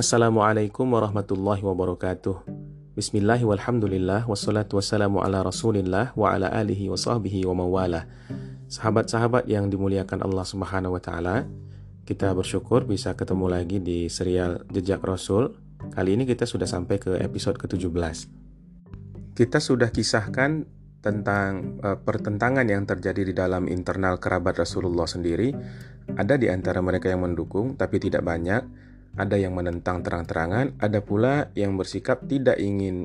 Assalamualaikum warahmatullahi wabarakatuh. Bismillah walhamdulillah wassalatu wassalamu ala rasulillah wa ala alihi wa sahbihi wa mawala. Sahabat-sahabat yang dimuliakan Allah Subhanahu wa taala, kita bersyukur bisa ketemu lagi di serial Jejak Rasul. Kali ini kita sudah sampai ke episode ke-17. Kita sudah kisahkan tentang uh, pertentangan yang terjadi di dalam internal kerabat Rasulullah sendiri. Ada di antara mereka yang mendukung, tapi tidak banyak. Ada yang menentang terang-terangan, ada pula yang bersikap tidak ingin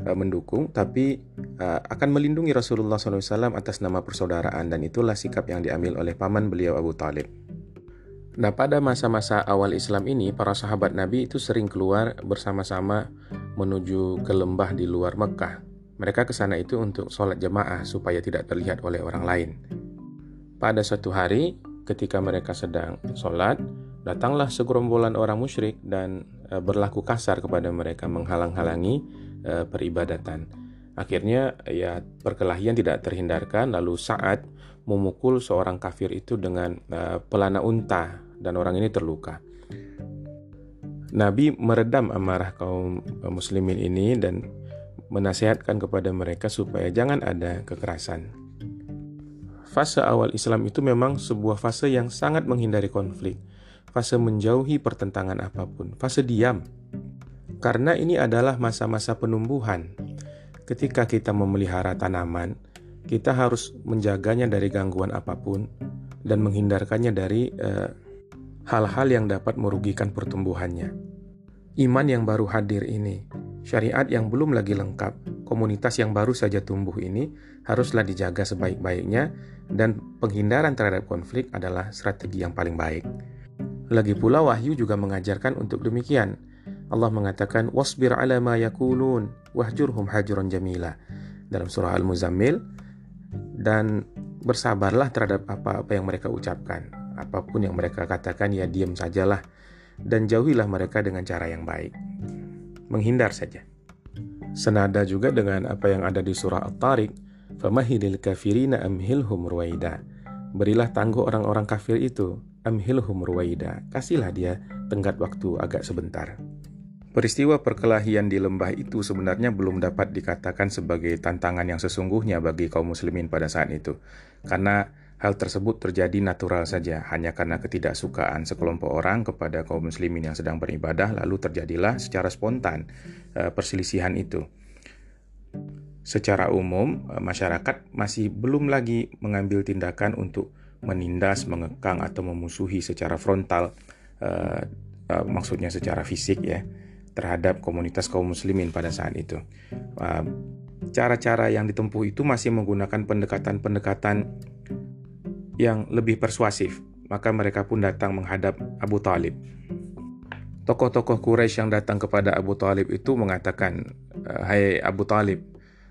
uh, mendukung, tapi uh, akan melindungi Rasulullah SAW atas nama persaudaraan, dan itulah sikap yang diambil oleh paman beliau Abu Talib. Nah, pada masa-masa awal Islam ini, para sahabat Nabi itu sering keluar bersama-sama menuju ke lembah di luar Mekah mereka ke sana itu untuk sholat jemaah supaya tidak terlihat oleh orang lain. Pada suatu hari, ketika mereka sedang sholat, datanglah segerombolan orang musyrik dan e, berlaku kasar kepada mereka menghalang-halangi e, peribadatan. Akhirnya ya perkelahian tidak terhindarkan lalu saat memukul seorang kafir itu dengan e, pelana unta dan orang ini terluka. Nabi meredam amarah kaum muslimin ini dan menasihatkan kepada mereka supaya jangan ada kekerasan. Fase awal Islam itu memang sebuah fase yang sangat menghindari konflik, fase menjauhi pertentangan apa pun, fase diam. Karena ini adalah masa-masa penumbuhan. Ketika kita memelihara tanaman, kita harus menjaganya dari gangguan apa pun dan menghindarkannya dari eh, hal-hal yang dapat merugikan pertumbuhannya. Iman yang baru hadir ini Syariat yang belum lagi lengkap, komunitas yang baru saja tumbuh ini haruslah dijaga sebaik-baiknya dan penghindaran terhadap konflik adalah strategi yang paling baik. Lagi pula wahyu juga mengajarkan untuk demikian. Allah mengatakan wasbir ala ma yakulun wahjurhum hajuran jamila dalam surah Al-Muzammil dan bersabarlah terhadap apa-apa yang mereka ucapkan. Apa pun yang mereka katakan ya diam sajalah dan jauhilah mereka dengan cara yang baik menghindar saja. Senada juga dengan apa yang ada di surah At-Tariq, "Famahilil kafirina amhilhum ruwaida." Berilah tangguh orang-orang kafir itu, amhilhum ruwaida. Kasihlah dia tenggat waktu agak sebentar. Peristiwa perkelahian di lembah itu sebenarnya belum dapat dikatakan sebagai tantangan yang sesungguhnya bagi kaum muslimin pada saat itu. Karena Hal tersebut terjadi natural saja, hanya karena ketidaksukaan sekelompok orang kepada kaum muslimin yang sedang beribadah, lalu terjadilah secara spontan uh, perselisihan itu. Secara umum, uh, masyarakat masih belum lagi mengambil tindakan untuk menindas, mengekang, atau memusuhi secara frontal, uh, maksudnya secara fisik ya, terhadap komunitas kaum muslimin pada saat itu. Cara-cara yang ditempuh itu masih menggunakan pendekatan-pendekatan yang lebih persuasif, maka mereka pun datang menghadap Abu Talib. Tokoh-tokoh Quraisy yang datang kepada Abu Talib itu mengatakan, eh, Hai Abu Talib,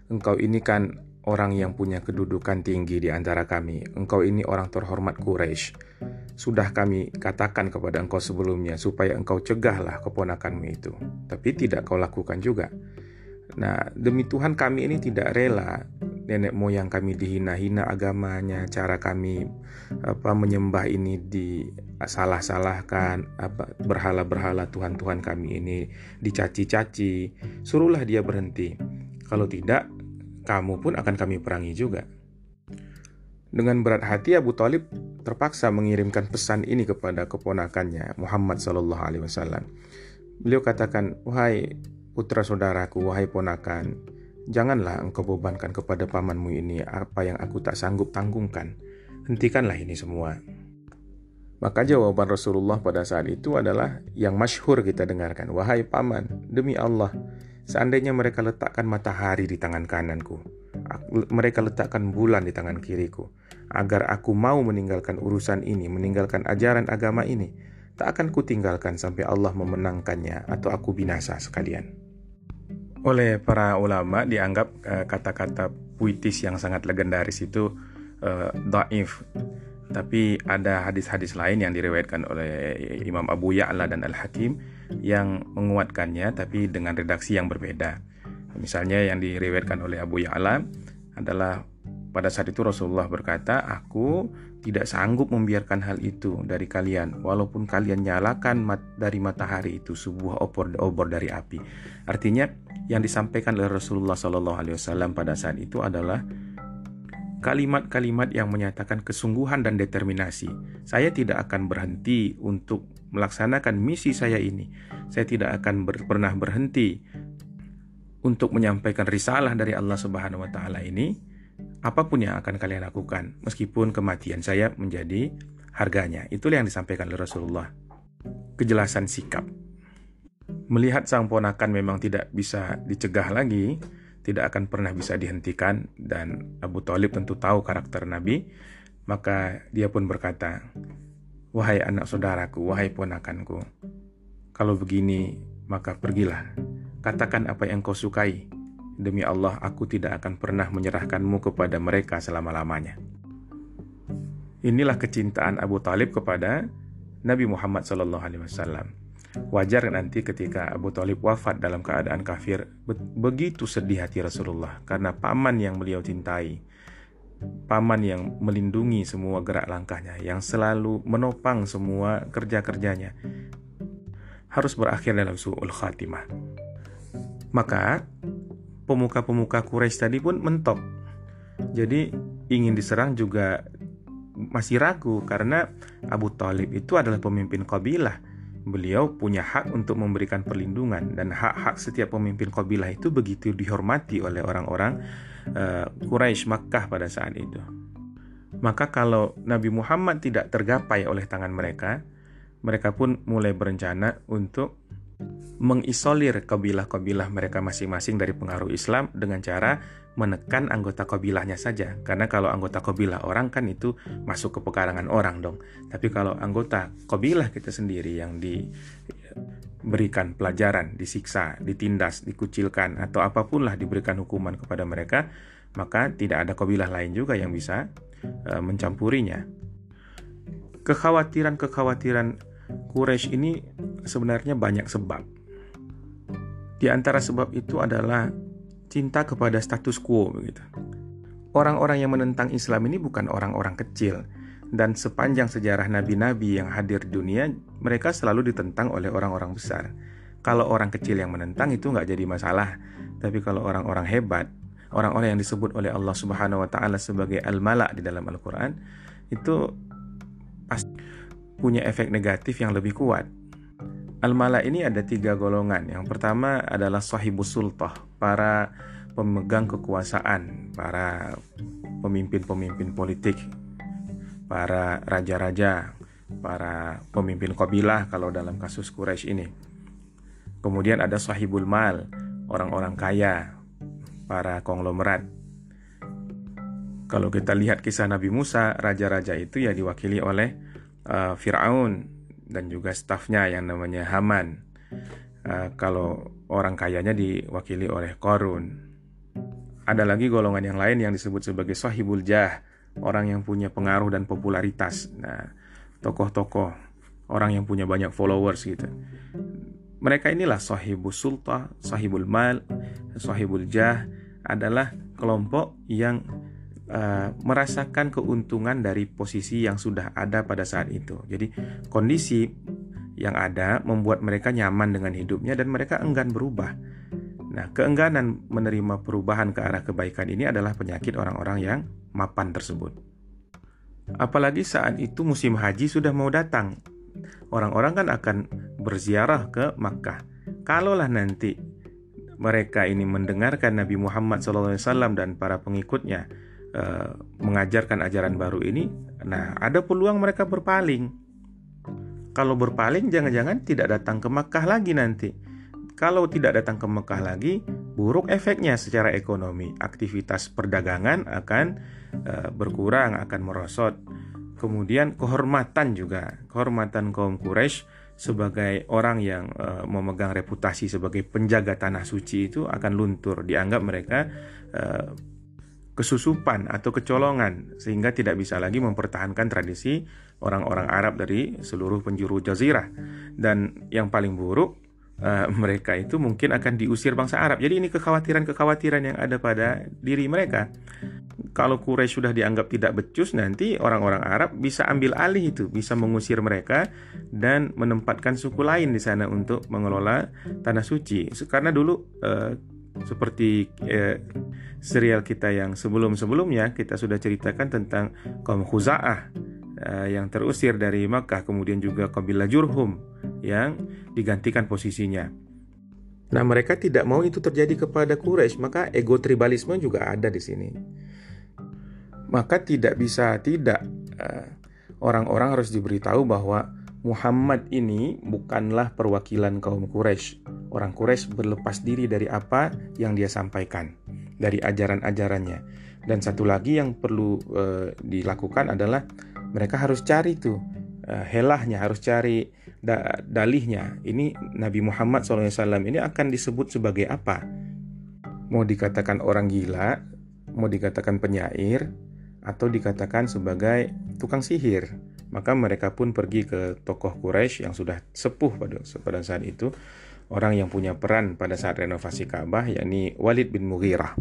engkau ini kan orang yang punya kedudukan tinggi di antara kami. Engkau ini orang terhormat Quraisy. Sudah kami katakan kepada engkau sebelumnya supaya engkau cegahlah keponakanmu itu. Tapi tidak kau lakukan juga. Nah, demi Tuhan kami ini tidak rela nenek moyang kami dihina-hina agamanya, cara kami apa menyembah ini disalah-salahkan, apa berhala-berhala Tuhan-Tuhan kami ini dicaci-caci. Suruhlah dia berhenti. Kalau tidak, kamu pun akan kami perangi juga. Dengan berat hati Abu Talib terpaksa mengirimkan pesan ini kepada keponakannya Muhammad Shallallahu Alaihi Wasallam. Beliau katakan, wahai putra saudaraku, wahai ponakan, Janganlah engkau bebankan kepada pamanmu ini apa yang aku tak sanggup tanggungkan. Hentikanlah ini semua. Maka jawaban Rasulullah pada saat itu adalah yang masyhur kita dengarkan. Wahai paman, demi Allah, seandainya mereka letakkan matahari di tangan kananku, mereka letakkan bulan di tangan kiriku, agar aku mau meninggalkan urusan ini, meninggalkan ajaran agama ini, tak akan kutinggalkan sampai Allah memenangkannya atau aku binasa sekalian oleh para ulama dianggap uh, kata-kata puitis yang sangat legendaris itu uh, daif. Tapi ada hadis-hadis lain yang diriwayatkan oleh Imam Abu Ya'la dan Al-Hakim yang menguatkannya tapi dengan redaksi yang berbeda. Misalnya yang diriwayatkan oleh Abu Ya'la adalah pada saat itu Rasulullah berkata, "Aku tidak sanggup membiarkan hal itu dari kalian walaupun kalian nyalakan mat dari matahari itu sebuah obor obor dari api artinya yang disampaikan oleh Rasulullah Shallallahu Alaihi Wasallam pada saat itu adalah kalimat-kalimat yang menyatakan kesungguhan dan determinasi. Saya tidak akan berhenti untuk melaksanakan misi saya ini. Saya tidak akan ber pernah berhenti untuk menyampaikan risalah dari Allah Subhanahu wa taala ini apa pun yang akan kalian lakukan meskipun kematian saya menjadi harganya. Itulah yang disampaikan oleh Rasulullah. Kejelasan sikap. Melihat sang ponakan memang tidak bisa dicegah lagi, tidak akan pernah bisa dihentikan dan Abu Talib tentu tahu karakter Nabi, maka dia pun berkata, "Wahai anak saudaraku, wahai ponakanku, kalau begini maka pergilah. Katakan apa yang kau sukai. Demi Allah, aku tidak akan pernah menyerahkanmu kepada mereka selama-lamanya." Inilah kecintaan Abu Talib kepada Nabi Muhammad SAW. Wajar nanti ketika Abu Talib wafat dalam keadaan kafir, begitu sedih hati Rasulullah karena paman yang beliau cintai, paman yang melindungi semua gerak langkahnya, yang selalu menopang semua kerja-kerjanya, harus berakhir dalam su'ul khatimah. Maka pemuka-pemuka Quraisy tadi pun mentok. Jadi ingin diserang juga masih ragu karena Abu Talib itu adalah pemimpin kabilah beliau punya hak untuk memberikan perlindungan dan hak-hak setiap pemimpin kabilah itu begitu dihormati oleh orang-orang uh, Quraisy Makkah pada saat itu. Maka kalau Nabi Muhammad tidak tergapai oleh tangan mereka, mereka pun mulai berencana untuk mengisolir kabilah-kabilah mereka masing-masing dari pengaruh Islam dengan cara menekan anggota kabilahnya saja. Karena kalau anggota kabilah orang kan itu masuk ke pekarangan orang dong. Tapi kalau anggota kabilah kita sendiri yang diberikan pelajaran, disiksa, ditindas, dikucilkan atau apa pun lah diberikan hukuman kepada mereka, maka tidak ada kabilah lain juga yang bisa uh, mencampurinya. Kekhawatiran-kekhawatiran Quraisy ini sebenarnya banyak sebab di antara sebab itu adalah cinta kepada status quo. Orang-orang yang menentang Islam ini bukan orang-orang kecil dan sepanjang sejarah nabi-nabi yang hadir di dunia mereka selalu ditentang oleh orang-orang besar. Kalau orang kecil yang menentang itu nggak jadi masalah, tapi kalau orang-orang hebat, orang-orang yang disebut oleh Allah Subhanahu Wa Taala sebagai al-mala di dalam Al-Quran itu pasti punya efek negatif yang lebih kuat Al-Mala ini ada tiga golongan. Yang pertama adalah sahibus sultah, para pemegang kekuasaan, para pemimpin-pemimpin politik, para raja-raja, para pemimpin kabilah kalau dalam kasus Quraisy ini. Kemudian ada sahibul mal, orang-orang kaya, para konglomerat. Kalau kita lihat kisah Nabi Musa, raja-raja itu ya diwakili oleh uh, Firaun, dan juga stafnya yang namanya Haman. Uh, kalau orang kayanya diwakili oleh Korun. Ada lagi golongan yang lain yang disebut sebagai sahibul jah, orang yang punya pengaruh dan popularitas. Nah, tokoh-tokoh, orang yang punya banyak followers gitu. Mereka inilah sahibul sulta, sahibul mal, sahibul jah adalah kelompok yang uh, merasakan keuntungan dari posisi yang sudah ada pada saat itu. Jadi kondisi yang ada membuat mereka nyaman dengan hidupnya dan mereka enggan berubah. Nah, keengganan menerima perubahan ke arah kebaikan ini adalah penyakit orang-orang yang mapan tersebut. Apalagi saat itu musim haji sudah mau datang. Orang-orang kan akan berziarah ke Makkah. Kalaulah nanti mereka ini mendengarkan Nabi Muhammad SAW dan para pengikutnya uh, mengajarkan ajaran baru ini, nah ada peluang mereka berpaling. Kalau berpaling, jangan-jangan tidak datang ke Mekah lagi nanti. Kalau tidak datang ke Mekah lagi, buruk efeknya secara ekonomi. Aktivitas perdagangan akan uh, berkurang, akan merosot. Kemudian kehormatan juga, kehormatan kaum Quraisy sebagai orang yang uh, memegang reputasi sebagai penjaga tanah suci itu akan luntur. Dianggap mereka uh, kesusupan atau kecolongan sehingga tidak bisa lagi mempertahankan tradisi orang-orang Arab dari seluruh penjuru jazirah dan yang paling buruk uh, mereka itu mungkin akan diusir bangsa Arab. Jadi ini kekhawatiran-kekhawatiran yang ada pada diri mereka. kalau Quraisy sudah dianggap tidak becus nanti orang-orang Arab bisa ambil alih itu, bisa mengusir mereka dan menempatkan suku lain di sana untuk mengelola tanah suci. Karena dulu eh, seperti eh, serial kita yang sebelum-sebelumnya kita sudah ceritakan tentang kaum Khuza'ah eh, yang terusir dari Makkah, kemudian juga kabilah Jurhum yang digantikan posisinya. Nah, mereka tidak mau itu terjadi kepada Quraisy, maka ego tribalisme juga ada di sini maka tidak bisa tidak eh, orang-orang harus diberitahu bahwa Muhammad ini bukanlah perwakilan kaum Quraisy. Orang Quraisy berlepas diri dari apa yang dia sampaikan, dari ajaran-ajarannya. Dan satu lagi yang perlu uh, dilakukan adalah mereka harus cari tuh uh, helahnya, harus cari da dalihnya. Ini Nabi Muhammad SAW ini akan disebut sebagai apa? Mau dikatakan orang gila, mau dikatakan penyair, atau dikatakan sebagai tukang sihir. Maka mereka pun pergi ke tokoh Quraisy yang sudah sepuh pada, pada saat itu, orang yang punya peran pada saat renovasi Ka'bah, yakni Walid bin Mughirah.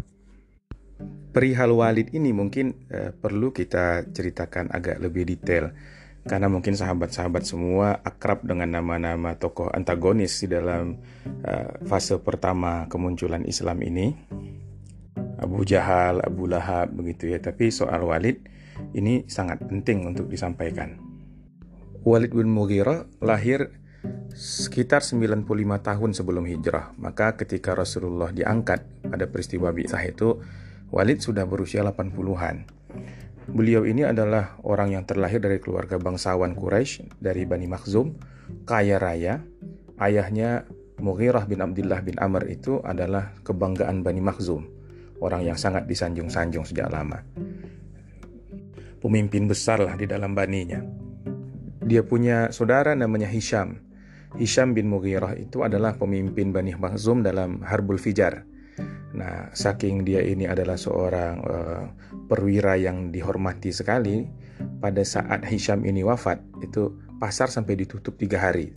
Perihal Walid ini mungkin eh, perlu kita ceritakan agak lebih detail karena mungkin sahabat-sahabat semua akrab dengan nama-nama tokoh antagonis di dalam uh, fase pertama kemunculan Islam ini. Abu Jahal, Abu Lahab begitu ya. Tapi soal Walid ini sangat penting untuk disampaikan. Walid bin Mughirah lahir sekitar 95 tahun sebelum hijrah. Maka ketika Rasulullah diangkat pada peristiwa Bi'sah itu, Walid sudah berusia 80-an. Beliau ini adalah orang yang terlahir dari keluarga bangsawan Quraisy dari Bani Makhzum, kaya raya. Ayahnya Mughirah bin Abdullah bin Amr itu adalah kebanggaan Bani Makhzum orang yang sangat disanjung-sanjung sejak lama. Pemimpin besar lah di dalam baninya. Dia punya saudara namanya Hisham. Hisham bin Mughirah itu adalah pemimpin Bani Makhzum dalam Harbul Fijar. Nah, saking dia ini adalah seorang uh, perwira yang dihormati sekali, pada saat Hisham ini wafat, itu pasar sampai ditutup tiga hari.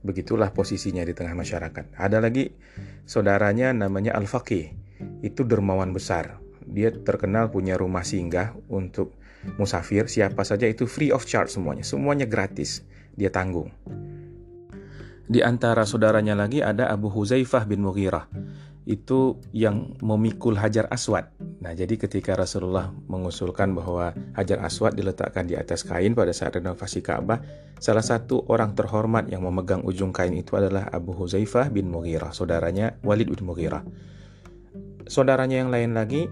Begitulah posisinya di tengah masyarakat. Ada lagi saudaranya namanya Al-Faqih itu dermawan besar. Dia terkenal punya rumah singgah untuk musafir, siapa saja itu free of charge semuanya, semuanya gratis, dia tanggung. Di antara saudaranya lagi ada Abu Huzaifah bin Mughirah. Itu yang memikul Hajar Aswad. Nah, jadi ketika Rasulullah mengusulkan bahwa Hajar Aswad diletakkan di atas kain pada saat renovasi Ka'bah, salah satu orang terhormat yang memegang ujung kain itu adalah Abu Huzaifah bin Mughirah, saudaranya Walid bin Mughirah saudaranya yang lain lagi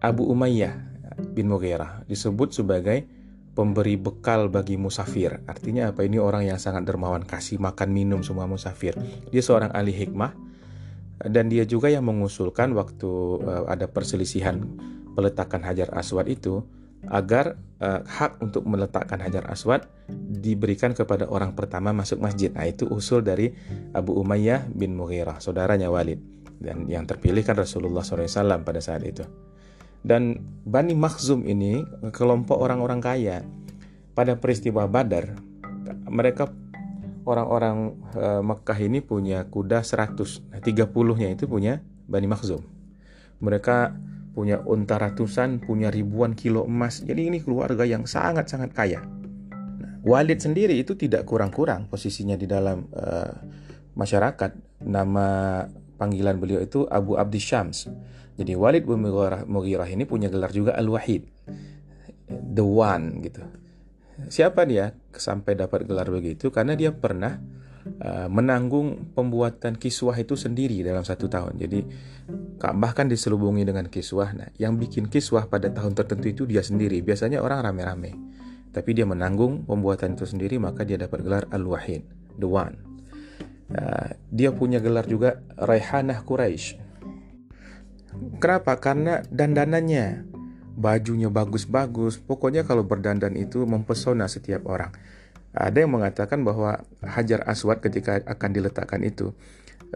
Abu Umayyah bin Mughirah disebut sebagai pemberi bekal bagi musafir. Artinya apa? Ini orang yang sangat dermawan, kasih makan minum semua musafir. Dia seorang ahli hikmah dan dia juga yang mengusulkan waktu uh, ada perselisihan peletakan Hajar Aswad itu agar uh, hak untuk meletakkan Hajar Aswad diberikan kepada orang pertama masuk masjid. Nah, itu usul dari Abu Umayyah bin Mughirah, saudaranya Walid dan yang terpilih kan Rasulullah SAW pada saat itu. Dan Bani Makhzum ini kelompok orang-orang kaya pada peristiwa Badar mereka orang-orang e, Mekah ini punya kuda 100, nah 30-nya itu punya Bani Makhzum. Mereka punya unta ratusan, punya ribuan kilo emas. Jadi ini keluarga yang sangat-sangat kaya. Nah, Walid sendiri itu tidak kurang-kurang posisinya di dalam uh, masyarakat. Nama panggilan beliau itu Abu Abdi Syams. Jadi Walid bin Mughirah ini punya gelar juga Al-Wahid. The One gitu. Siapa dia sampai dapat gelar begitu? Karena dia pernah uh, menanggung pembuatan kiswah itu sendiri dalam satu tahun. Jadi Ka'bah kan diselubungi dengan kiswah. Nah, yang bikin kiswah pada tahun tertentu itu dia sendiri. Biasanya orang rame-rame. Tapi dia menanggung pembuatan itu sendiri, maka dia dapat gelar Al-Wahid, the one. Uh, dia punya gelar juga Raihanah Quraisy. Kenapa? Karena dandanannya, bajunya bagus-bagus. Pokoknya kalau berdandan itu mempesona setiap orang. Ada yang mengatakan bahwa Hajar Aswad ketika akan diletakkan itu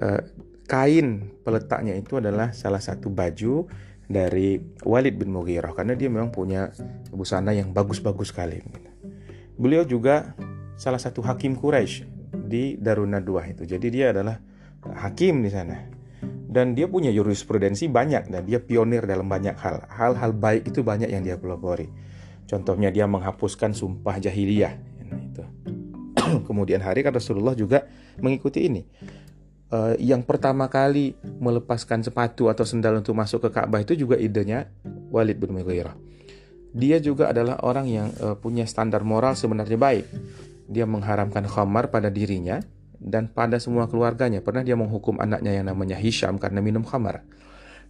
uh, kain peletaknya itu adalah salah satu baju dari Walid bin Mughirah karena dia memang punya busana yang bagus-bagus sekali. Beliau juga salah satu hakim Quraisy di Darun Nadwah itu. Jadi dia adalah hakim di sana. Dan dia punya jurisprudensi banyak dan dia pionir dalam banyak hal. Hal-hal baik itu banyak yang dia pelopori. Contohnya dia menghapuskan sumpah jahiliyah. Nah, itu. Kemudian hari kan Rasulullah juga mengikuti ini. Uh, yang pertama kali melepaskan sepatu atau sendal untuk masuk ke Ka'bah itu juga idenya Walid bin Mughirah. Dia juga adalah orang yang uh, punya standar moral sebenarnya baik. Dia mengharamkan khamar pada dirinya dan pada semua keluarganya. Pernah dia menghukum anaknya yang namanya Hisham karena minum khamar.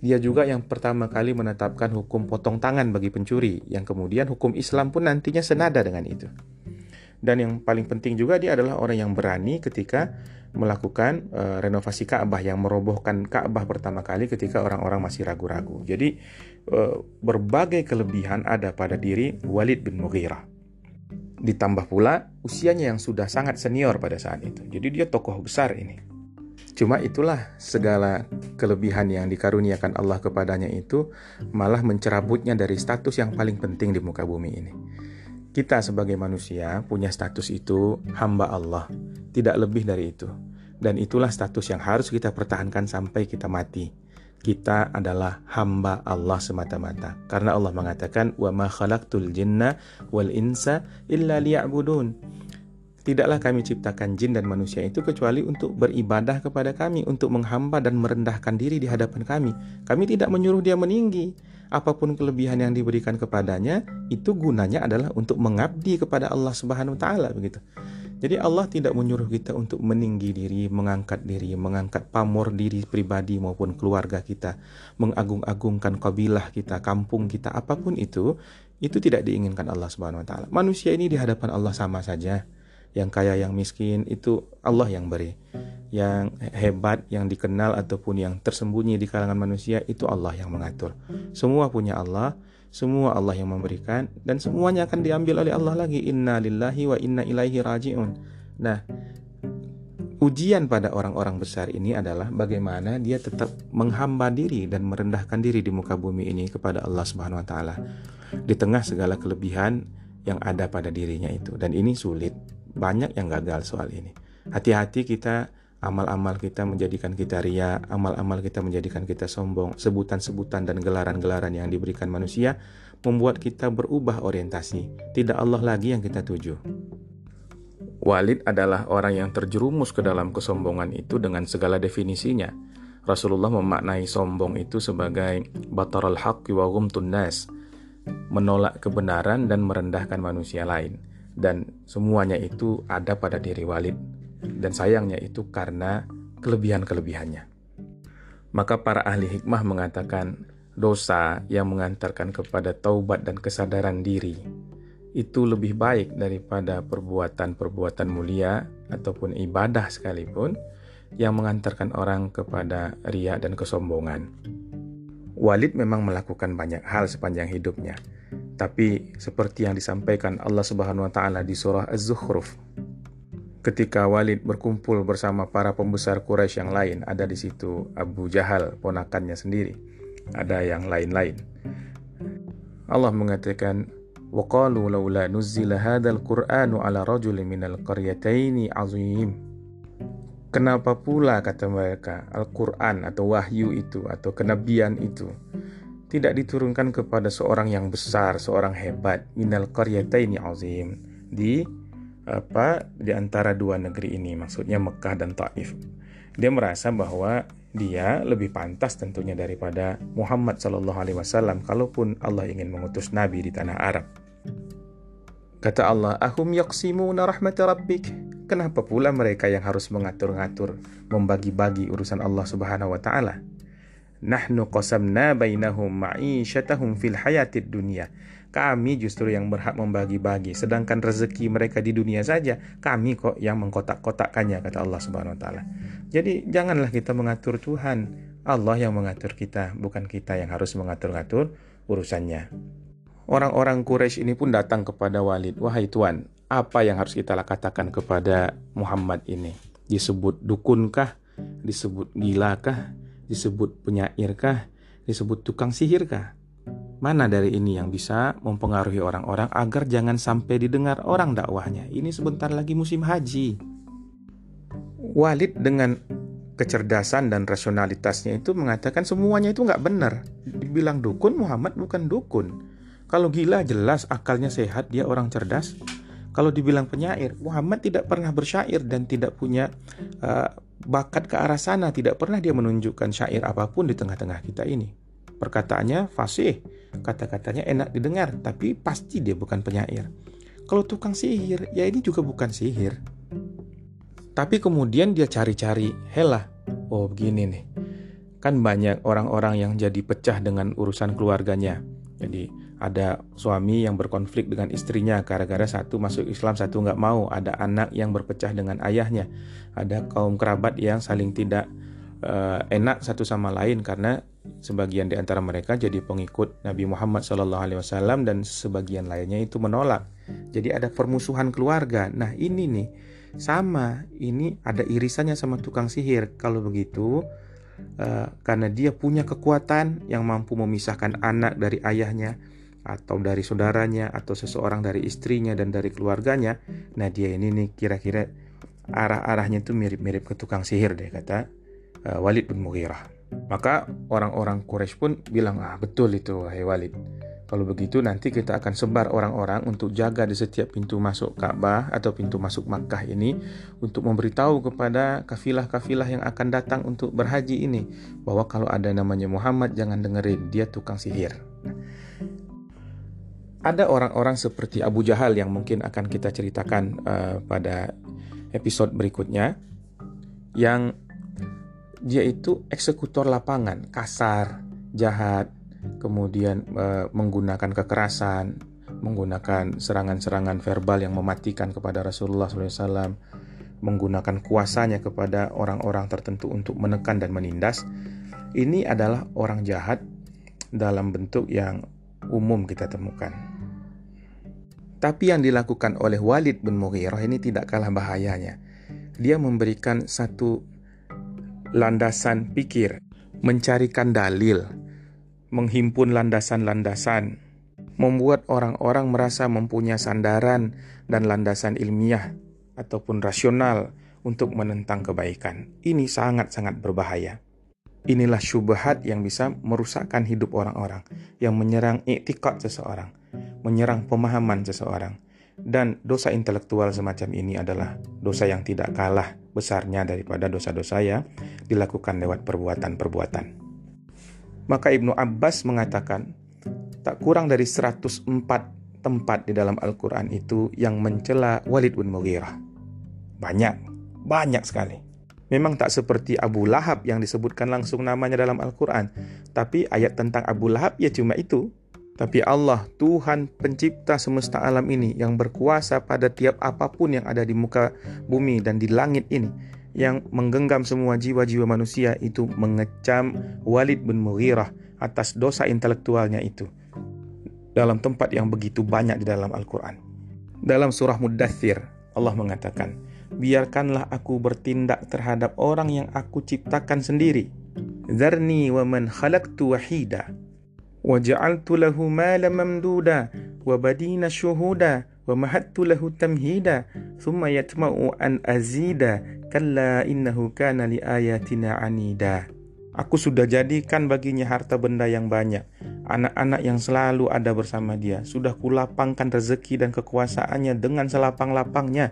Dia juga yang pertama kali menetapkan hukum potong tangan bagi pencuri, yang kemudian hukum Islam pun nantinya senada dengan itu. Dan yang paling penting juga dia adalah orang yang berani ketika melakukan uh, renovasi Ka'bah yang merobohkan Ka'bah pertama kali ketika orang-orang masih ragu-ragu. Jadi uh, berbagai kelebihan ada pada diri Walid bin Mughirah. Ditambah pula usianya yang sudah sangat senior pada saat itu. Jadi dia tokoh besar ini. Cuma itulah segala kelebihan yang dikaruniakan Allah kepadanya itu malah mencerabutnya dari status yang paling penting di muka bumi ini. Kita sebagai manusia punya status itu hamba Allah, tidak lebih dari itu. Dan itulah status yang harus kita pertahankan sampai kita mati kita adalah hamba Allah semata-mata. Karena Allah mengatakan, "Wa ma khalaqtul jinna wal insa illa liya'budun." Tidaklah kami ciptakan jin dan manusia itu kecuali untuk beribadah kepada kami, untuk menghamba dan merendahkan diri di hadapan kami. Kami tidak menyuruh dia meninggi. Apa pun kelebihan yang diberikan kepadanya, itu gunanya adalah untuk mengabdi kepada Allah Subhanahu wa taala begitu. Jadi Allah tidak menyuruh kita untuk meninggi diri, mengangkat diri, mengangkat pamor diri pribadi maupun keluarga kita, mengagung-agungkan kabilah kita, kampung kita, apa pun itu, itu tidak diinginkan Allah Subhanahu wa taala. Manusia ini di hadapan Allah sama saja. Yang kaya, yang miskin itu Allah yang beri. Yang hebat, yang dikenal ataupun yang tersembunyi di kalangan manusia itu Allah yang mengatur. Semua punya Allah semua Allah yang memberikan dan semuanya akan diambil oleh Allah lagi. Inna lillahi wa inna ilaihi raji'un. Nah, ujian pada orang-orang besar ini adalah bagaimana dia tetap menghamba diri dan merendahkan diri di muka bumi ini kepada Allah Subhanahu wa taala. Di tengah segala kelebihan yang ada pada dirinya itu dan ini sulit. Banyak yang gagal soal ini. Hati-hati kita amal-amal kita menjadikan kita ria, amal-amal kita menjadikan kita sombong, sebutan-sebutan dan gelaran-gelaran yang diberikan manusia membuat kita berubah orientasi. Tidak Allah lagi yang kita tuju. Walid adalah orang yang terjerumus ke dalam kesombongan itu dengan segala definisinya. Rasulullah memaknai sombong itu sebagai batarul haqqi wa ghumtun nas, menolak kebenaran dan merendahkan manusia lain. Dan semuanya itu ada pada diri Walid dan sayangnya itu karena kelebihan-kelebihannya. Maka para ahli hikmah mengatakan dosa yang mengantarkan kepada taubat dan kesadaran diri itu lebih baik daripada perbuatan-perbuatan mulia ataupun ibadah sekalipun yang mengantarkan orang kepada ria dan kesombongan. Walid memang melakukan banyak hal sepanjang hidupnya, tapi seperti yang disampaikan Allah Subhanahu wa taala di surah Az-Zukhruf Ketika Walid berkumpul bersama para pembesar Quraisy yang lain, ada di situ Abu Jahal, ponakannya sendiri. Ada yang lain-lain. Allah mengatakan, وَقَالُوا لَوْلَا نُزِّلَ هَذَا الْقُرْآنُ عَلَى رَجُلٍ مِنَ الْقَرْيَتَيْنِ عَظِيمٍ Kenapa pula kata mereka Al-Quran atau wahyu itu atau kenabian itu tidak diturunkan kepada seorang yang besar, seorang hebat minal qaryataini azim di apa di antara dua negeri ini, maksudnya Mekah dan Taif. Dia merasa bahwa dia lebih pantas tentunya daripada Muhammad Shallallahu Alaihi Wasallam, kalaupun Allah ingin mengutus Nabi di tanah Arab. Kata Allah, Ahum yaqsimuna rahmat rabbik. Kenapa pula mereka yang harus mengatur-ngatur, membagi-bagi urusan Allah Subhanahu wa taala? Nahnu qasamna bainahum ma'isyatahum fil hayatid dunya kami justru yang berhak membagi-bagi, sedangkan rezeki mereka di dunia saja, kami kok yang mengkotak-kotakkannya, kata Allah Subhanahu wa taala. Jadi janganlah kita mengatur Tuhan, Allah yang mengatur kita, bukan kita yang harus mengatur-ngatur urusannya. Orang-orang Quraisy ini pun datang kepada Walid, "Wahai tuan, apa yang harus kita katakan kepada Muhammad ini? Disebut dukunkah? Disebut gilakah? Disebut penyairkah? Disebut tukang sihirkah?" Mana dari ini yang bisa mempengaruhi orang-orang agar jangan sampai didengar orang dakwahnya? Ini sebentar lagi musim haji. Walid dengan kecerdasan dan rasionalitasnya itu mengatakan semuanya itu nggak benar. Dibilang dukun, Muhammad bukan dukun. Kalau gila jelas akalnya sehat, dia orang cerdas. Kalau dibilang penyair, Muhammad tidak pernah bersyair dan tidak punya uh, bakat ke arah sana, tidak pernah dia menunjukkan syair apa pun di tengah-tengah kita ini. Perkataannya fasih, kata-katanya enak didengar, tapi pasti dia bukan penyair. Kalau tukang sihir, ya ini juga bukan sihir. Tapi kemudian dia cari-cari, helah, oh begini nih. Kan banyak orang-orang yang jadi pecah dengan urusan keluarganya. Jadi ada suami yang berkonflik dengan istrinya gara-gara satu masuk Islam satu nggak mau ada anak yang berpecah dengan ayahnya ada kaum kerabat yang saling tidak uh, enak satu sama lain karena sebagian di antara mereka jadi pengikut Nabi Muhammad SAW dan sebagian lainnya itu menolak. Jadi ada permusuhan keluarga. Nah ini nih sama. Ini ada irisannya sama tukang sihir. Kalau begitu uh, karena dia punya kekuatan yang mampu memisahkan anak dari ayahnya atau dari saudaranya atau seseorang dari istrinya dan dari keluarganya nah dia ini nih kira-kira arah-arahnya itu mirip-mirip ke tukang sihir deh kata uh, Walid bin Mughirah maka orang-orang Quraisy pun bilang ah betul itu wahai Walid kalau begitu nanti kita akan sebar orang-orang untuk jaga di setiap pintu masuk Ka'bah atau pintu masuk Makkah ini untuk memberitahu kepada kafilah-kafilah yang akan datang untuk berhaji ini bahwa kalau ada namanya Muhammad jangan dengerin dia tukang sihir. Ada orang-orang seperti Abu Jahal yang mungkin akan kita ceritakan uh, pada episode berikutnya yang dia itu eksekutor lapangan, kasar, jahat, kemudian uh, menggunakan kekerasan, menggunakan serangan-serangan verbal yang mematikan kepada Rasulullah SAW, menggunakan kuasanya kepada orang-orang tertentu untuk menekan dan menindas. Ini adalah orang jahat dalam bentuk yang umum kita temukan. Tapi yang dilakukan oleh Walid bin Mughirah ini tidak kalah bahayanya. Dia memberikan satu landasan pikir, mencarikan dalil, menghimpun landasan-landasan, membuat orang-orang merasa mempunyai sandaran dan landasan ilmiah ataupun rasional untuk menentang kebaikan. Ini sangat-sangat berbahaya. Inilah syubhat yang bisa merusakkan hidup orang-orang, yang menyerang iktikad seseorang menyerang pemahaman seseorang. Dan dosa intelektual semacam ini adalah dosa yang tidak kalah besarnya daripada dosa-dosa yang dilakukan lewat perbuatan-perbuatan. Maka Ibnu Abbas mengatakan, tak kurang dari 104 tempat di dalam Al-Quran itu yang mencela Walid bin Mughirah. Banyak, banyak sekali. Memang tak seperti Abu Lahab yang disebutkan langsung namanya dalam Al-Quran. Tapi ayat tentang Abu Lahab ya cuma itu. Tapi Allah, Tuhan pencipta semesta alam ini yang berkuasa pada tiap apa pun yang ada di muka bumi dan di langit ini yang menggenggam semua jiwa-jiwa manusia itu mengecam Walid bin Mughirah atas dosa intelektualnya itu dalam tempat yang begitu banyak di dalam Al-Quran. Dalam surah Mudathir, Allah mengatakan, Biarkanlah aku bertindak terhadap orang yang aku ciptakan sendiri. Zarni wa man khalaqtu wahida وجعلت له مالا ممدودا وبدين شهودا ومهدت له تمهيدا ثم يطمع أن أزيد كلا إنه كان لآياتنا عنيدا Aku sudah jadikan baginya harta benda yang banyak, anak-anak yang selalu ada bersama dia. Sudah kulapangkan rezeki dan kekuasaannya dengan selapang-lapangnya.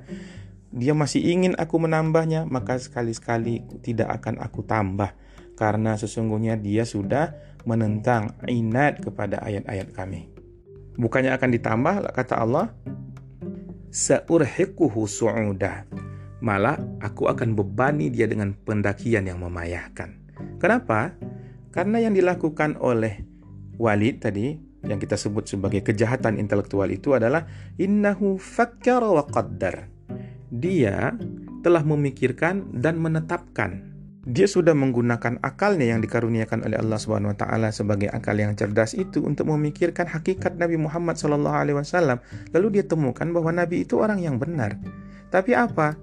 Dia masih ingin aku menambahnya, maka sekali-sekali tidak akan aku tambah karena sesungguhnya dia sudah menentang inat kepada ayat-ayat kami. Bukannya akan ditambah kata Allah, Sa'urhiquhu su'uda. Malah aku akan bebani dia dengan pendakian yang memayahkan. Kenapa? Karena yang dilakukan oleh Walid tadi yang kita sebut sebagai kejahatan intelektual itu adalah innahu fakkara wa qaddar. Dia telah memikirkan dan menetapkan dia sudah menggunakan akalnya yang dikaruniakan oleh Allah Subhanahu wa taala sebagai akal yang cerdas itu untuk memikirkan hakikat Nabi Muhammad sallallahu alaihi wasallam. Lalu dia temukan bahwa nabi itu orang yang benar. Tapi apa?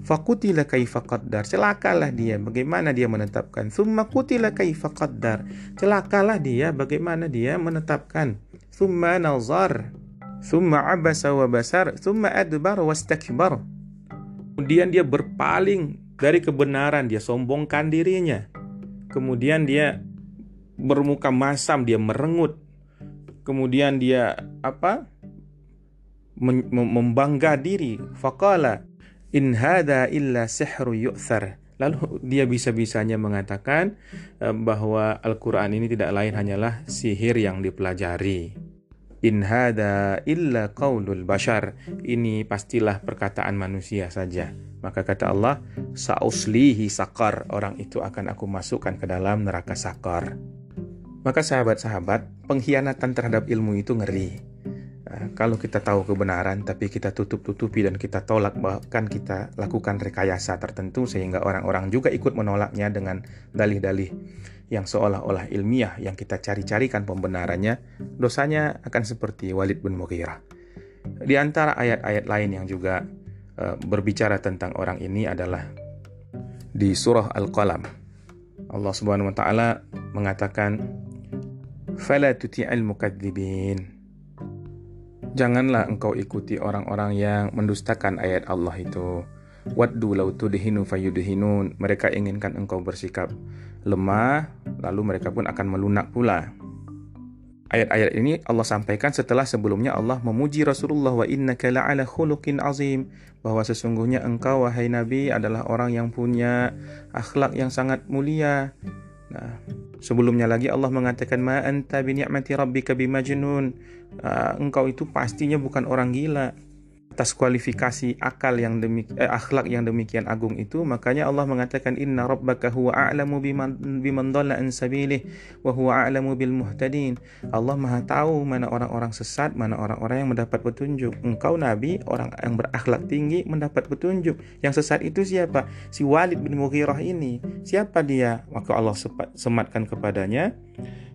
Fakutila kaifa qaddar. Celakalah dia bagaimana dia menetapkan. Summa kutila kaifa qaddar. Celakalah dia bagaimana dia menetapkan. Summa nazar. Summa abasa wa basar. Summa adbar wastakbar. Kemudian dia berpaling dari kebenaran dia sombongkan dirinya. Kemudian dia bermuka masam, dia merengut. Kemudian dia apa? membangga diri. Faqala in hada illa sihru yu'thar. Lalu dia bisa-bisanya mengatakan eh, bahwa Al-Quran ini tidak lain hanyalah sihir yang dipelajari. In hada illa qaulul bashar. Ini pastilah perkataan manusia saja. Maka kata Allah, Sa'uslihi sakar. Orang itu akan aku masukkan ke dalam neraka sakar. Maka sahabat-sahabat, pengkhianatan terhadap ilmu itu ngeri. Nah, kalau kita tahu kebenaran tapi kita tutup-tutupi dan kita tolak bahkan kita lakukan rekayasa tertentu sehingga orang-orang juga ikut menolaknya dengan dalih-dalih yang seolah-olah ilmiah yang kita cari-carikan pembenarannya, dosanya akan seperti Walid bin Mughirah. Di antara ayat-ayat lain yang juga berbicara tentang orang ini adalah di surah Al-Qalam. Allah Subhanahu wa taala mengatakan, "Fala tuti'al mukadzibin." Janganlah engkau ikuti orang-orang yang mendustakan ayat Allah itu. Waddu lau tudhinu fayudhinun. Mereka inginkan engkau bersikap lemah, lalu mereka pun akan melunak pula. Ayat-ayat ini Allah sampaikan setelah sebelumnya Allah memuji Rasulullah wa innaka la'ala khuluqin azim bahwa sesungguhnya engkau wahai nabi adalah orang yang punya akhlak yang sangat mulia. Nah, sebelumnya lagi Allah mengatakan ma anta bi ni'mati rabbika bimajnun. Uh, engkau itu pastinya bukan orang gila atas kualifikasi akal yang demik eh, akhlak yang demikian agung itu makanya Allah mengatakan inna rabbaka huwa a'lamu biman biman dhalla an sabilih wa huwa a'lamu bil muhtadin. Allah Maha tahu mana orang-orang sesat mana orang-orang yang mendapat petunjuk. Engkau nabi orang yang berakhlak tinggi mendapat petunjuk. Yang sesat itu siapa? Si Walid bin Mughirah ini. Siapa dia? Maka Allah sematkan kepadanya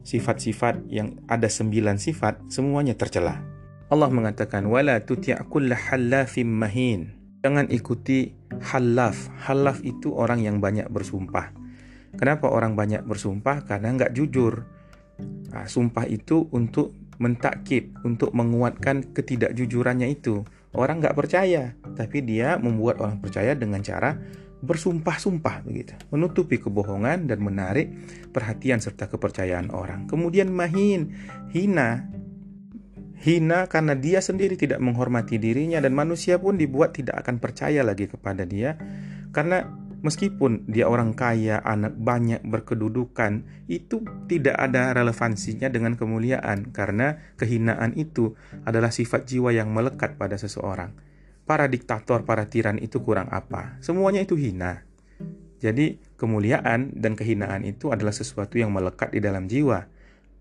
sifat-sifat yang ada sembilan sifat semuanya tercela Allah mengatakan wala tuti' kulla halafim mahin. Jangan ikuti halaf. Halaf itu orang yang banyak bersumpah. Kenapa orang banyak bersumpah? Karena nggak jujur. Nah, sumpah itu untuk mentakib, untuk menguatkan ketidakjujurannya itu. Orang nggak percaya, tapi dia membuat orang percaya dengan cara bersumpah-sumpah begitu, menutupi kebohongan dan menarik perhatian serta kepercayaan orang. Kemudian mahin, hina, hina karena dia sendiri tidak menghormati dirinya dan manusia pun dibuat tidak akan percaya lagi kepada dia karena meskipun dia orang kaya, anak banyak berkedudukan, itu tidak ada relevansinya dengan kemuliaan karena kehinaan itu adalah sifat jiwa yang melekat pada seseorang. Para diktator, para tiran itu kurang apa? Semuanya itu hina. Jadi, kemuliaan dan kehinaan itu adalah sesuatu yang melekat di dalam jiwa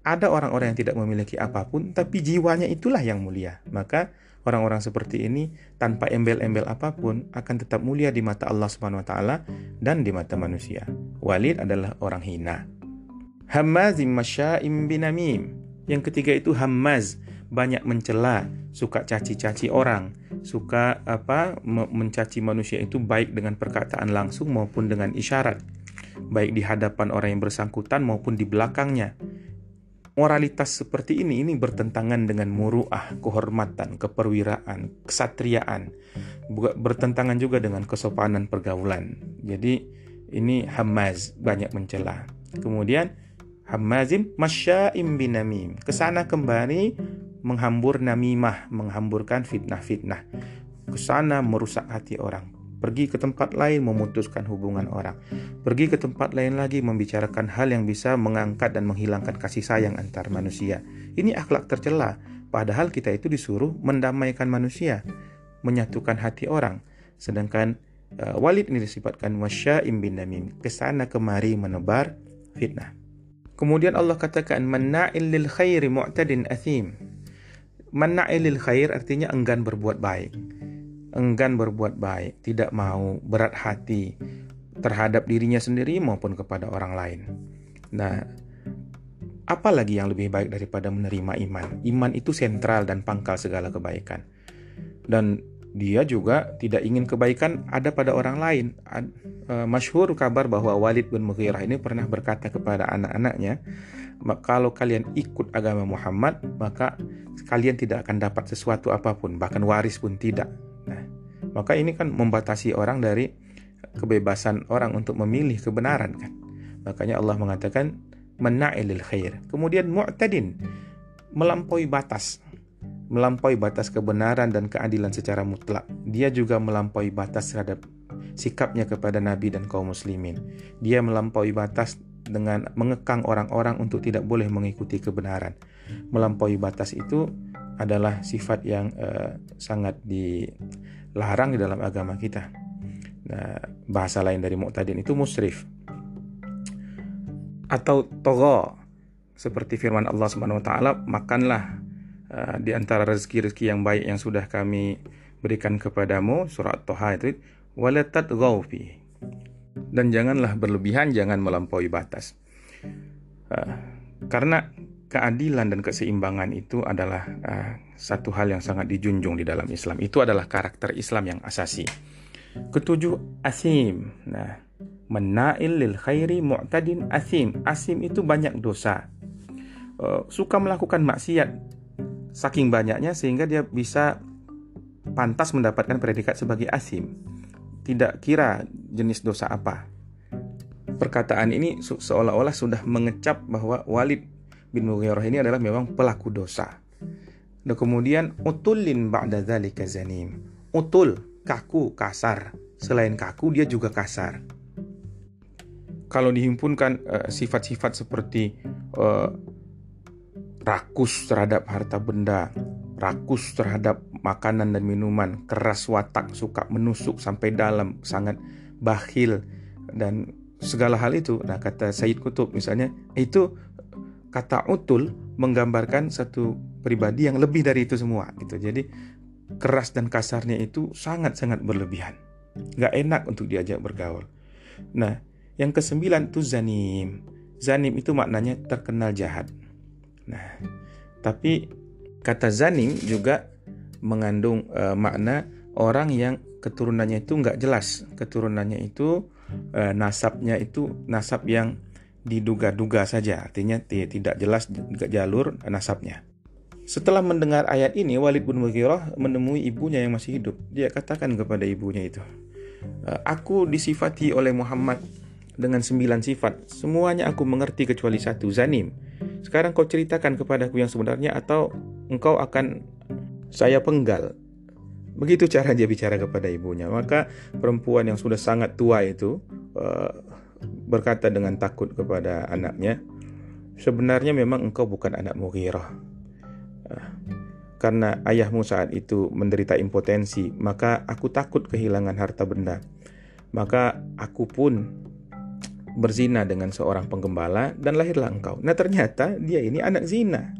ada orang-orang yang tidak memiliki apa pun, tapi jiwanya itulah yang mulia. Maka orang-orang seperti ini tanpa embel-embel apa pun akan tetap mulia di mata Allah Subhanahu wa taala dan di mata manusia. Walid adalah orang hina. Hammazim masya'im binamim. Yang ketiga itu hammaz, banyak mencela, suka caci-caci orang, suka apa mencaci manusia itu baik dengan perkataan langsung maupun dengan isyarat, baik di hadapan orang yang bersangkutan maupun di belakangnya moralitas seperti ini ini bertentangan dengan muruah, kehormatan, keperwiraan, kesatriaan, bertentangan juga dengan kesopanan pergaulan. Jadi ini Hamaz banyak mencela. Kemudian Hamazim masya'im binamim. Ke sana kembali menghambur namimah, menghamburkan fitnah-fitnah. Ke sana merusak hati orang pergi ke tempat lain memutuskan hubungan orang, pergi ke tempat lain lagi membicarakan hal yang bisa mengangkat dan menghilangkan kasih sayang antar manusia. Ini akhlak tercela, padahal kita itu disuruh mendamaikan manusia, menyatukan hati orang. Sedangkan uh, Walid ini disifatkan wasya'im bin namim, ke sana kemari menebar fitnah. Kemudian Allah katakan manna'il lil khairi mu'tadin athim. Manna'il lil khair artinya enggan berbuat baik enggan berbuat baik, tidak mau berat hati terhadap dirinya sendiri maupun kepada orang lain. Nah, apa lagi yang lebih baik daripada menerima iman? Iman itu sentral dan pangkal segala kebaikan. Dan dia juga tidak ingin kebaikan ada pada orang lain. Uh, masyhur kabar bahwa Walid bin Mughirah ini pernah berkata kepada anak-anaknya, kalau kalian ikut agama Muhammad, maka kalian tidak akan dapat sesuatu apa pun, bahkan waris pun tidak. Maka ini kan membatasi orang dari kebebasan orang untuk memilih kebenaran kan. Makanya Allah mengatakan mena'ilil khair. Kemudian mu'tadin melampaui batas. Melampaui batas kebenaran dan keadilan secara mutlak. Dia juga melampaui batas terhadap sikapnya kepada Nabi dan kaum muslimin. Dia melampaui batas dengan mengekang orang-orang untuk tidak boleh mengikuti kebenaran. Melampaui batas itu adalah sifat yang uh, sangat dilarang di dalam agama kita. Nah, bahasa lain dari mu'tadin itu musrif. Atau togo seperti firman Allah Subhanahu wa taala makanlah uh, di antara rezeki-rezeki yang baik yang sudah kami berikan kepadamu surat Toha itu walatat fi dan janganlah berlebihan jangan melampaui batas. Uh, karena keadilan dan keseimbangan itu adalah uh, satu hal yang sangat dijunjung di dalam Islam itu adalah karakter Islam yang asasi Ketujuh, asim. Nah, menail lil khairi mu'tadin asim. Asim itu banyak dosa. Uh, suka melakukan maksiat saking banyaknya sehingga dia bisa pantas mendapatkan predikat sebagai asim. Tidak kira jenis dosa apa. Perkataan ini seolah-olah sudah mengecap bahwa Walid bin Mughirah ini adalah memang pelaku dosa. Dan kemudian utulin ba'da dzalika zanim. Utul kaku, kasar. Selain kaku, dia juga kasar. Kalau dihimpunkan eh, sifat-sifat uh, seperti uh, rakus terhadap harta benda, rakus terhadap makanan dan minuman, keras watak, suka menusuk sampai dalam, sangat bakhil dan segala hal itu. Nah, kata Said Kutub misalnya, itu kata utul menggambarkan satu pribadi yang lebih dari itu semua gitu. Jadi keras dan kasarnya itu sangat-sangat berlebihan. Gak enak untuk diajak bergaul. Nah, yang kesembilan itu zanim. Zanim itu maknanya terkenal jahat. Nah, tapi kata zanim juga mengandung uh, makna orang yang keturunannya itu nggak jelas. Keturunannya itu uh, nasabnya itu nasab yang diduga-duga saja, artinya tidak jelas jalur nasabnya. Setelah mendengar ayat ini, Walid bin Mughirah menemui ibunya yang masih hidup. Dia katakan kepada ibunya itu, e, Aku disifati oleh Muhammad dengan sembilan sifat. Semuanya aku mengerti kecuali satu, Zanim. Sekarang kau ceritakan kepadaku yang sebenarnya atau engkau akan saya penggal. Begitu cara dia bicara kepada ibunya. Maka perempuan yang sudah sangat tua itu uh, berkata dengan takut kepada anaknya, sebenarnya memang engkau bukan anak Mughirah karena ayahmu saat itu menderita impotensi, maka aku takut kehilangan harta benda. Maka aku pun berzina dengan seorang penggembala dan lahirlah engkau. Nah ternyata dia ini anak zina.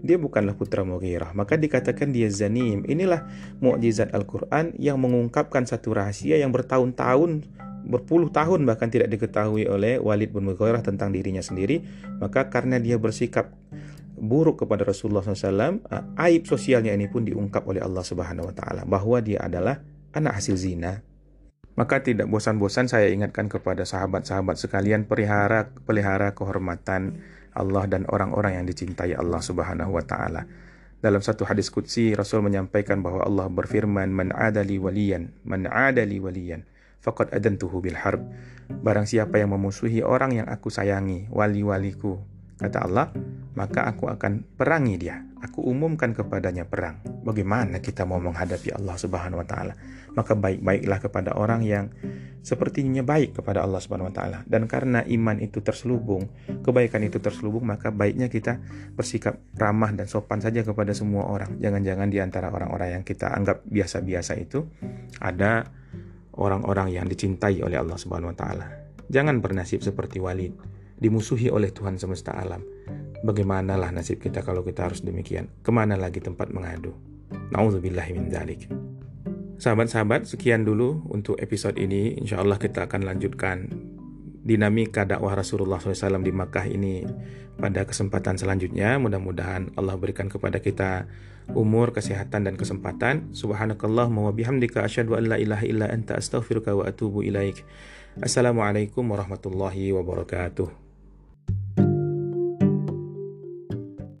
Dia bukanlah putra Mughirah, maka dikatakan dia zanim. Inilah mukjizat Al-Quran yang mengungkapkan satu rahasia yang bertahun-tahun, berpuluh tahun bahkan tidak diketahui oleh Walid bin Mughirah tentang dirinya sendiri. Maka karena dia bersikap buruk kepada Rasulullah SAW, uh, aib sosialnya ini pun diungkap oleh Allah Subhanahu Wa Taala bahwa dia adalah anak hasil zina. Maka tidak bosan-bosan saya ingatkan kepada sahabat-sahabat sekalian pelihara pelihara kehormatan Allah dan orang-orang yang dicintai Allah Subhanahu Wa Taala. Dalam satu hadis qudsi Rasul menyampaikan bahwa Allah berfirman man adali waliyan man adali waliyan faqad adantuhu bil harb. Barang siapa yang memusuhi orang yang aku sayangi, wali-waliku, Kata Allah, maka aku akan perangi dia. Aku umumkan kepadanya perang. Bagaimana kita mau menghadapi Allah Subhanahu wa taala? Maka baik-baiklah kepada orang yang sepertinya baik kepada Allah Subhanahu wa taala. Dan karena iman itu terselubung, kebaikan itu terselubung, maka baiknya kita bersikap ramah dan sopan saja kepada semua orang. Jangan-jangan di antara orang-orang yang kita anggap biasa-biasa itu ada orang-orang yang dicintai oleh Allah Subhanahu wa taala. Jangan bernasib seperti Walid dimusuhi oleh Tuhan semesta alam. Bagaimanalah nasib kita kalau kita harus demikian? Ke mana lagi tempat mengadu? Nauzubillahi min dzalik. Sahabat-sahabat, sekian dulu untuk episode ini. Insya Allah kita akan lanjutkan dinamika dakwah Rasulullah SAW di Makkah ini pada kesempatan selanjutnya. Mudah-mudahan Allah berikan kepada kita umur, kesehatan, dan kesempatan. Subhanakallah wa bihamdika asyhadu an la ilaha illa anta astaghfiruka wa atubu ilaik. Assalamualaikum warahmatullahi wabarakatuh.